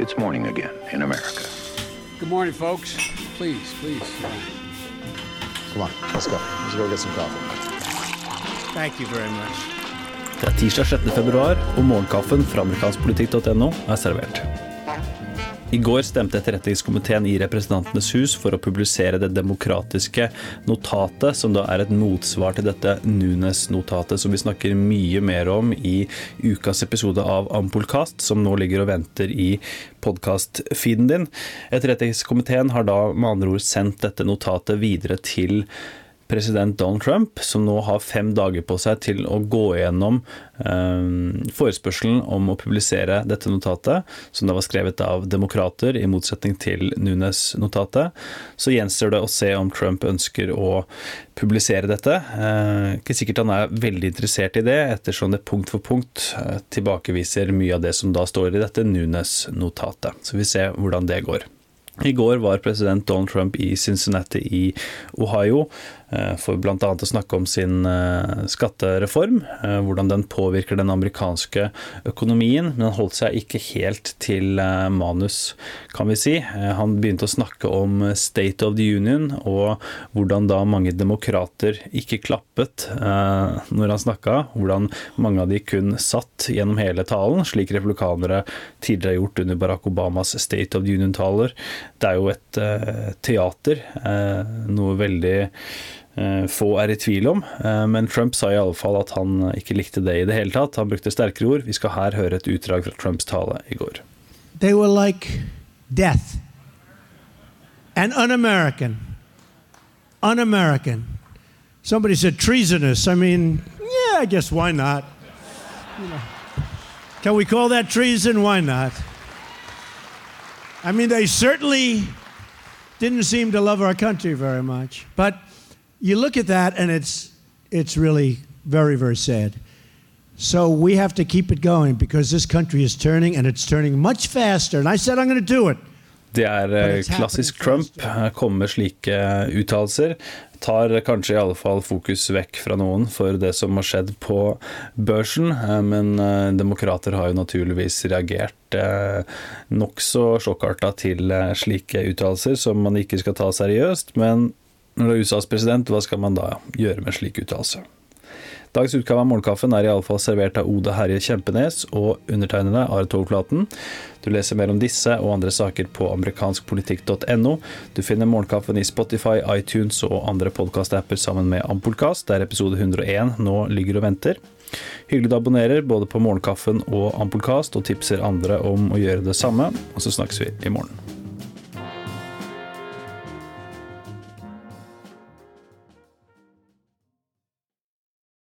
It's morning again in America. Good morning, folks. Please, please. Come on, let's go. Let's go get some coffee. Thank you very much. Det er tirsdag 6. februar, og morgenkaffen fra amerikanskpolitikk.no er servert. I går stemte etterretningskomiteen i Representantenes hus for å publisere det demokratiske notatet, som da er et motsvar til dette Nunes-notatet, som vi snakker mye mer om i ukas episode av Ampolkast, som nå ligger og venter i podkast-feeden din. Etterretningskomiteen har da med andre ord sendt dette notatet videre til president Donald Trump, som nå har fem dager på seg til å gå gjennom eh, forespørselen om å publisere dette notatet, som da var skrevet av demokrater, i motsetning til Nunes-notatet. Så gjenstår det å se om Trump ønsker å publisere dette. Eh, ikke sikkert han er veldig interessert i det, ettersom det punkt for punkt eh, tilbakeviser mye av det som da står i dette Nunes-notatet. Så vi ser hvordan det går. I går var president Donald Trump i Cincinnati i Ohio Eh, for bl.a. å snakke om sin eh, skattereform, eh, hvordan den påvirker den amerikanske økonomien. Men han holdt seg ikke helt til manus, kan vi si. Han begynte å snakke om State of the Union, og hvordan da mange demokrater ikke klappet når han snakka. Hvordan mange av de kun satt gjennom hele talen, slik republikanere tidligere har gjort under Barack Obamas State of the Union-taler. Det er jo et teater, noe veldig Eh, få er i tvil om. Eh, men Trump sa i alle fall at han ikke likte det i det hele tatt. Han brukte sterkere ord. Vi skal her høre et utdrag fra Trumps tale i går. They were like death. And un-American. Un-American. Somebody said treasonous. I mean, yeah, I guess why not? You know. Can we call that treason? Why not? I mean, they certainly didn't seem to love our country very much. But you look at that and it's it's really very very sad. So we have to keep it going because this country is turning and it's turning much faster. And I said I'm going to do it. Det er eh, klassisk Trump. Komme med slike uttalelser. Tar kanskje i alle fall fokus vekk fra noen for det som har skjedd på børsen. Eh, men eh, demokrater har jo naturligvis reagert nokså sjokkarta til slike uttalelser som man ikke skal ta seriøst. Men når du er USAs president, hva skal man da gjøre med slik uttalelse? Dagens utgave av Morgenkaffen er iallfall servert av Ode Herje Kjempenes og undertegnede Are Togflaten. Du leser mer om disse og andre saker på amerikanskpolitikk.no. Du finner Morgenkaffen i Spotify, iTunes og andre podkastapper sammen med Ampolkast, der episode 101 nå ligger og venter. Hyggelig du abonnerer både på Morgenkaffen og Ampolkast, og tipser andre om å gjøre det samme. Og så snakkes vi i morgen.